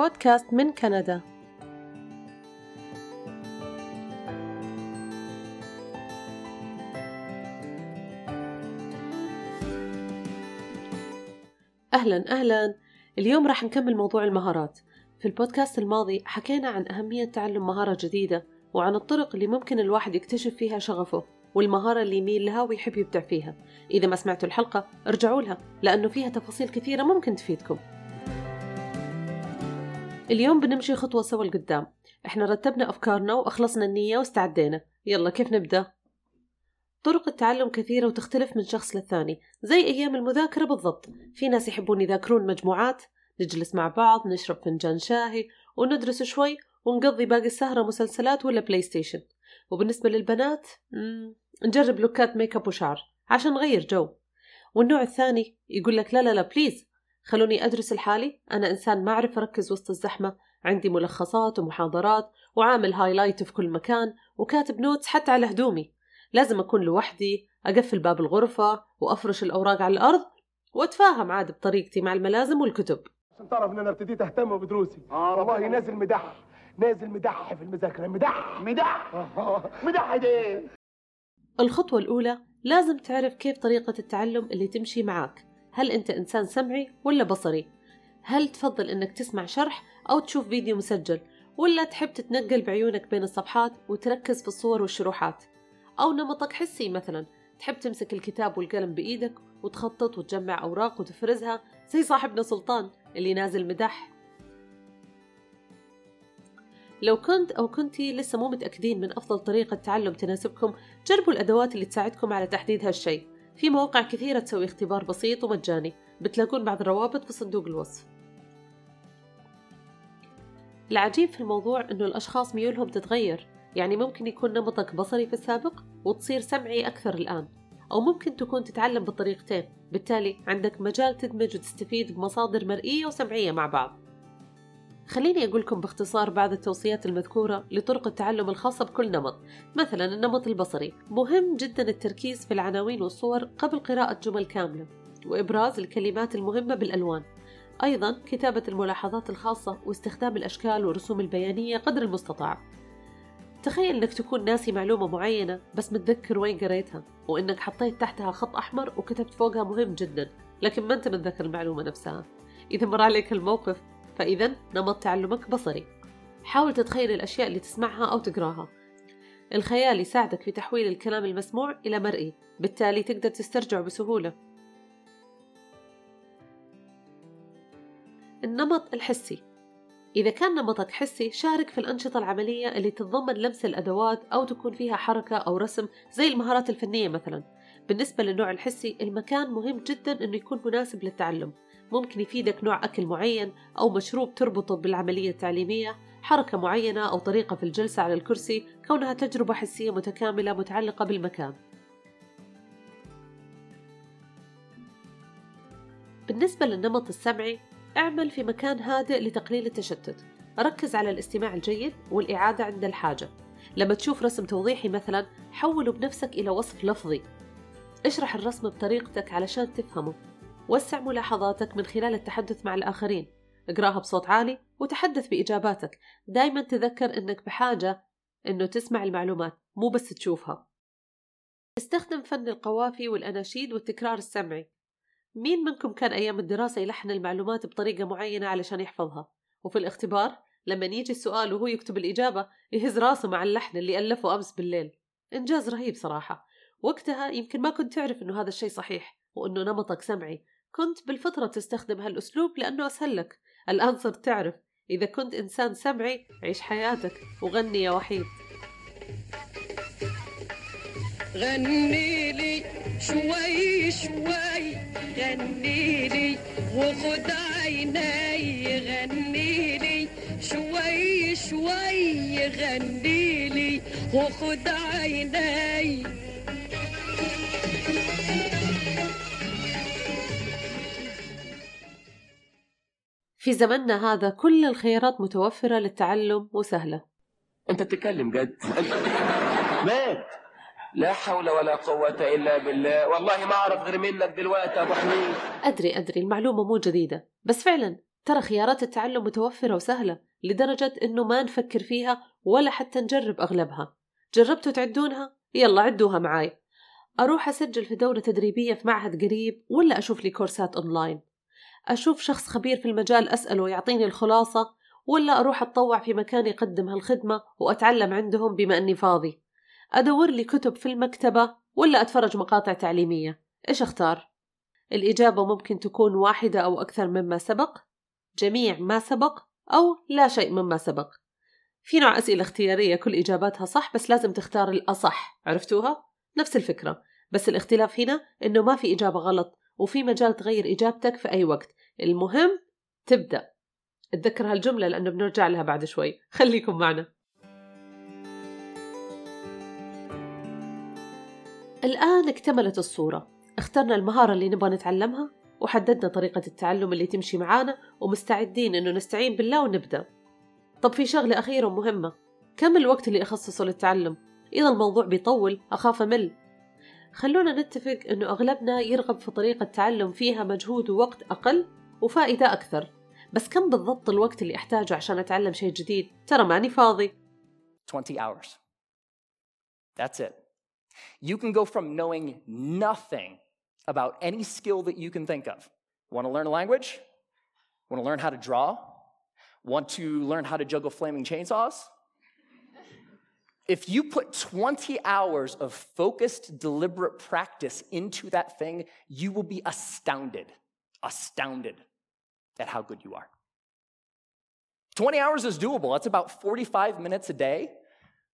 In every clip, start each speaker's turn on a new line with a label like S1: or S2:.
S1: بودكاست من كندا. أهلا أهلا. اليوم راح نكمل موضوع المهارات. في البودكاست الماضي حكينا عن أهمية تعلم مهارة جديدة وعن الطرق اللي ممكن الواحد يكتشف فيها شغفه والمهارة اللي يميل لها ويحب يبدع فيها. إذا ما سمعتوا الحلقة ارجعوا لها لأنه فيها تفاصيل كثيرة ممكن تفيدكم. اليوم بنمشي خطوة سوا لقدام. إحنا رتبنا أفكارنا وأخلصنا النية واستعدينا. يلا كيف نبدأ؟ طرق التعلم كثيرة وتختلف من شخص للثاني زي أيام المذاكرة بالضبط. في ناس يحبون يذاكرون مجموعات نجلس مع بعض نشرب فنجان شاهي وندرس شوي ونقضي باقي السهرة مسلسلات ولا PlayStation وبالنسبة للبنات نجرب لوكات ميك أب وشعر عشان نغير جو. والنوع الثاني يقول لك لا لا لا please خلوني أدرس لحالي أنا إنسان ما أعرف أركز وسط الزحمة. عندي ملخصات ومحاضرات وعامل highlight في كل مكان وكاتب notes حتى على هدومي. لازم أكون لوحدي أقفل باب الغرفة وأفرش الأوراق على الأرض وأتفاهم عاد بطريقتي مع الملازم والكتب.
S2: عشان تعرف إن أنا ابتديت أهتم بدروسي. آه والله نازل مدح. نازل مدح في المذاكرة. مدح!
S3: مدح! مدح إيه
S1: الخطوة الأولى لازم تعرف كيف طريقة التعلم اللي تمشي معاك. هل أنت إنسان سمعي ولا بصري؟ هل تفضل أنك تسمع شرح أو تشوف فيديو مسجل ولا تحب تتنقل بعيونك بين الصفحات وتركز في الصور والشروحات؟ أو نمطك حسي مثلا تحب تمسك الكتاب والقلم بإيدك وتخطط وتجمع أوراق وتفرزها زي صاحبنا سلطان اللي نازل مدح لو كنت أو كنتي لسه مو متأكدين من أفضل طريقة تعلم تناسبكم جربوا الأدوات اللي تساعدكم على تحديد هالشي في مواقع كثيرة تسوي اختبار بسيط ومجاني. بتلاقون بعض الروابط في صندوق الوصف. العجيب في الموضوع أنه الأشخاص ميولهم تتغير. يعني ممكن يكون نمطك بصري في السابق وتصير سمعي أكثر الآن. أو ممكن تكون تتعلم بالطريقتين. بالتالي عندك مجال تدمج وتستفيد بمصادر مرئية وسمعية مع بعض. خليني أقول لكم باختصار بعض التوصيات المذكورة لطرق التعلم الخاصة بكل نمط. مثلا النمط البصري. مهم جدا التركيز في العناوين والصور قبل قراءة جمل كاملة وإبراز الكلمات المهمة بالألوان. أيضا كتابة الملاحظات الخاصة واستخدام الأشكال والرسوم البيانية قدر المستطاع. تخيل إنك تكون ناسي معلومة معينة بس متذكر وين قريتها وإنك حطيت تحتها خط أحمر وكتبت فوقها مهم جدا لكن ما أنت متذكر المعلومة نفسها. إذا مر عليك الموقف فإذا نمط تعلمك بصري. حاول تتخيل الأشياء اللي تسمعها أو تقراها. الخيال يساعدك في تحويل الكلام المسموع إلى مرئي بالتالي تقدر تسترجعه بسهولة. النمط الحسي. إذا كان نمطك حسي شارك في الأنشطة العملية اللي تتضمن لمس الأدوات أو تكون فيها حركة أو رسم زي المهارات الفنية مثلا. بالنسبة للنوع الحسي المكان مهم جدا أنه يكون مناسب للتعلم. ممكن يفيدك نوع أكل معين أو مشروب تربطه بالعملية التعليمية حركة معينة أو طريقة في الجلسة على الكرسي كونها تجربة حسية متكاملة متعلقة بالمكان. بالنسبة للنمط السمعي اعمل في مكان هادئ لتقليل التشتت. ركز على الاستماع الجيد والإعادة عند الحاجة. لما تشوف رسم توضيحي مثلا حوله بنفسك إلى وصف لفظي. اشرح الرسم بطريقتك علشان تفهمه. وسع ملاحظاتك من خلال التحدث مع الآخرين. اقراها بصوت عالي وتحدث بإجاباتك. دايما تذكر أنك بحاجة أنه تسمع المعلومات مو بس تشوفها. استخدم فن القوافي والأناشيد والتكرار السمعي. مين منكم كان أيام الدراسة يلحن المعلومات بطريقة معينة علشان يحفظها؟ وفي الاختبار لما يجي السؤال وهو يكتب الإجابة يهز راسه مع اللحن اللي ألفه أمس بالليل. إنجاز رهيب صراحة. وقتها يمكن ما كنت تعرف إنه هذا الشيء صحيح. وإنه نمطك سمعي. كنت بالفطرة تستخدم هالأسلوب لأنه أسهل لك. الآن صرت تعرف. إذا كنت إنسان سمعي عيش حياتك. وغني يا وحيد.
S4: غني لي شوي شوي. غني لي وخد عيني. غني لي شوي شوي. غني لي وخد عيني.
S1: في زمننا هذا كل الخيارات متوفرة للتعلم وسهلة.
S3: أنت بتتكلم جد. مات. لا حول ولا قوة إلا بالله. والله ما أعرف غير منك دلوقتي أبو حميد.
S1: أدري أدري. المعلومة مو جديدة. بس فعلا ترى خيارات التعلم متوفرة وسهلة لدرجة إنه ما نفكر فيها ولا حتى نجرب أغلبها. جربتوا تعدونها؟ يلا عدوها معاي. أروح أسجل في دورة تدريبية في معهد قريب ولا أشوف لي كورسات أونلاين؟ أشوف شخص خبير في المجال أسأله يعطيني الخلاصة ولا أروح أتطوع في مكان يقدم هالخدمة وأتعلم عندهم بما أني فاضي. أدور لي كتب في المكتبة ولا أتفرج مقاطع تعليمية. إيش أختار؟ الإجابة ممكن تكون واحدة أو أكثر مما سبق. جميع ما سبق أو لا شيء مما سبق. في نوع أسئلة اختيارية كل إجاباتها صح بس لازم تختار الأصح. عرفتوها؟ نفس الفكرة. بس الاختلاف هنا إنه ما في إجابة غلط. وفي مجال تغير إجابتك في أي وقت. المهم تبدأ. اتذكر هالجملة لأنه بنرجع لها بعد شوي. خليكم معنا. الآن اكتملت الصورة. اخترنا المهارة اللي نبغى نتعلمها وحددنا طريقة التعلم اللي تمشي معانا ومستعدين إنه نستعين بالله ونبدأ. طب في شغلة أخيرة ومهمة. كم الوقت اللي أخصصه للتعلم؟ إذا الموضوع بيطول أخاف أمل. خلونا نتفق إنه أغلبنا يرغب في طريقة تعلم فيها مجهود ووقت أقل وفائدة أكثر بس كم بالضبط الوقت اللي أحتاجه عشان أتعلم شيء جديد؟ ترى ماني فاضي
S5: 20 hours. That's it. You can go from knowing nothing about any skill that you can think of. Want to learn a language? Want to learn how to draw? Want to learn how to juggle flaming chainsaws? If you put 20 hours of focused, deliberate practice into that thing, you will be astounded, astounded at how good you are. 20 hours is doable. That's about 45 minutes a day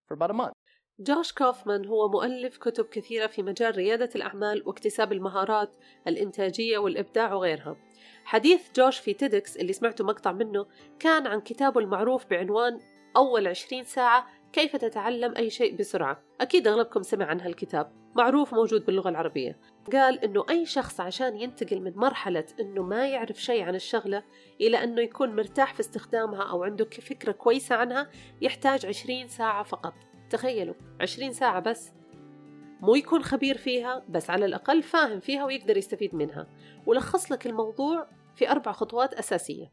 S5: for about a month.
S1: جوش كوفمان هو مؤلف كتب كثيرة في مجال ريادة الأعمال واكتساب المهارات الإنتاجية والإبداع وغيرها حديث جوش في تيدكس اللي سمعته مقطع منه كان عن كتابه المعروف بعنوان أول عشرين ساعة كيف تتعلم أي شيء بسرعة؟ أكيد أغلبكم سمع عن هالكتاب معروف موجود باللغة العربية. قال إنه أي شخص عشان ينتقل من مرحلة إنه ما يعرف شيء عن الشغلة إلى إنه يكون مرتاح في استخدامها أو عنده فكرة كويسة عنها يحتاج عشرين ساعة فقط. تخيلوا عشرين ساعة بس. مو يكون خبير فيها بس على الأقل فاهم فيها ويقدر يستفيد منها. ولخص لك الموضوع في أربع خطوات أساسية.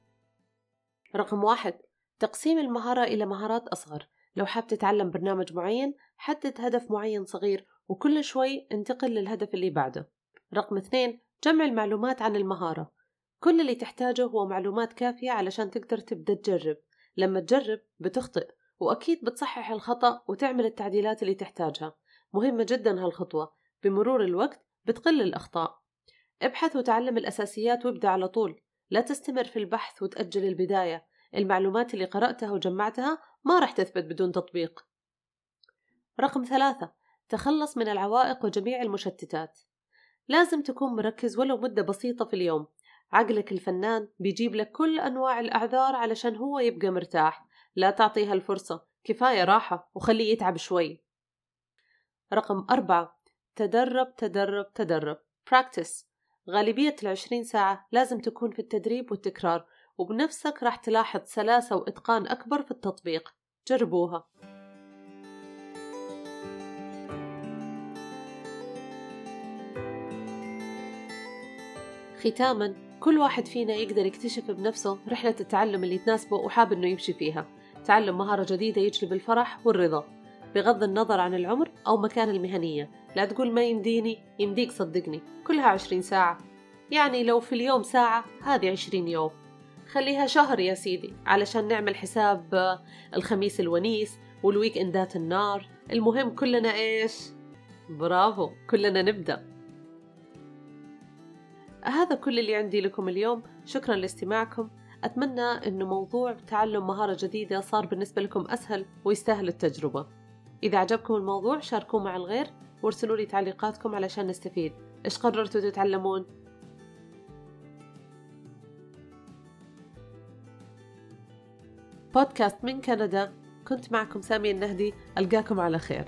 S1: رقم واحد تقسيم المهارة إلى مهارات أصغر. لو حاب تتعلم برنامج معين حدد هدف معين صغير وكل شوي انتقل للهدف اللي بعده. رقم اثنين جمع المعلومات عن المهارة. كل اللي تحتاجه هو معلومات كافية علشان تقدر تبدأ تجرب. لما تجرب بتخطئ وأكيد بتصحح الخطأ وتعمل التعديلات اللي تحتاجها. مهمة جدا هالخطوة. بمرور الوقت بتقل الأخطاء. ابحث وتعلم الأساسيات وابدأ على طول. لا تستمر في البحث وتأجل البداية. المعلومات اللي قرأتها وجمعتها ما راح تثبت بدون تطبيق. رقم ثلاثة تخلص من العوائق وجميع المشتتات. لازم تكون مركز ولو مدة بسيطة في اليوم. عقلك الفنان بيجيب لك كل أنواع الأعذار علشان هو يبقى مرتاح. لا تعطيها الفرصة. كفاية راحة وخليه يتعب شوي. رقم أربعة تدرب تدرب تدرب. Practice. غالبية العشرين ساعة لازم تكون في التدريب والتكرار. وبنفسك راح تلاحظ سلاسة وإتقان أكبر في التطبيق. جربوها. ختاما كل واحد فينا يقدر يكتشف بنفسه رحلة التعلم اللي تناسبه وحاب إنه يمشي فيها. تعلم مهارة جديدة يجلب الفرح والرضا. بغض النظر عن العمر أو مكان المهنية. لا تقول ما يمديني يمديك صدقني. كلها عشرين ساعة. يعني لو في اليوم ساعة هذه عشرين يوم. خليها شهر يا سيدي علشان نعمل حساب الخميس الونيس والويك اندات النار. المهم كلنا إيش؟ برافو كلنا نبدأ. هذا كل اللي عندي لكم اليوم. شكرا لاستماعكم. أتمنى أنه موضوع تعلم مهارة جديدة صار بالنسبة لكم أسهل ويستاهل التجربة. إذا عجبكم الموضوع شاركوه مع الغير وارسلوا لي تعليقاتكم علشان نستفيد. إيش قررتوا تتعلمون؟ بودكاست من كندا. كنت معكم سامية النهدي. ألقاكم على خير.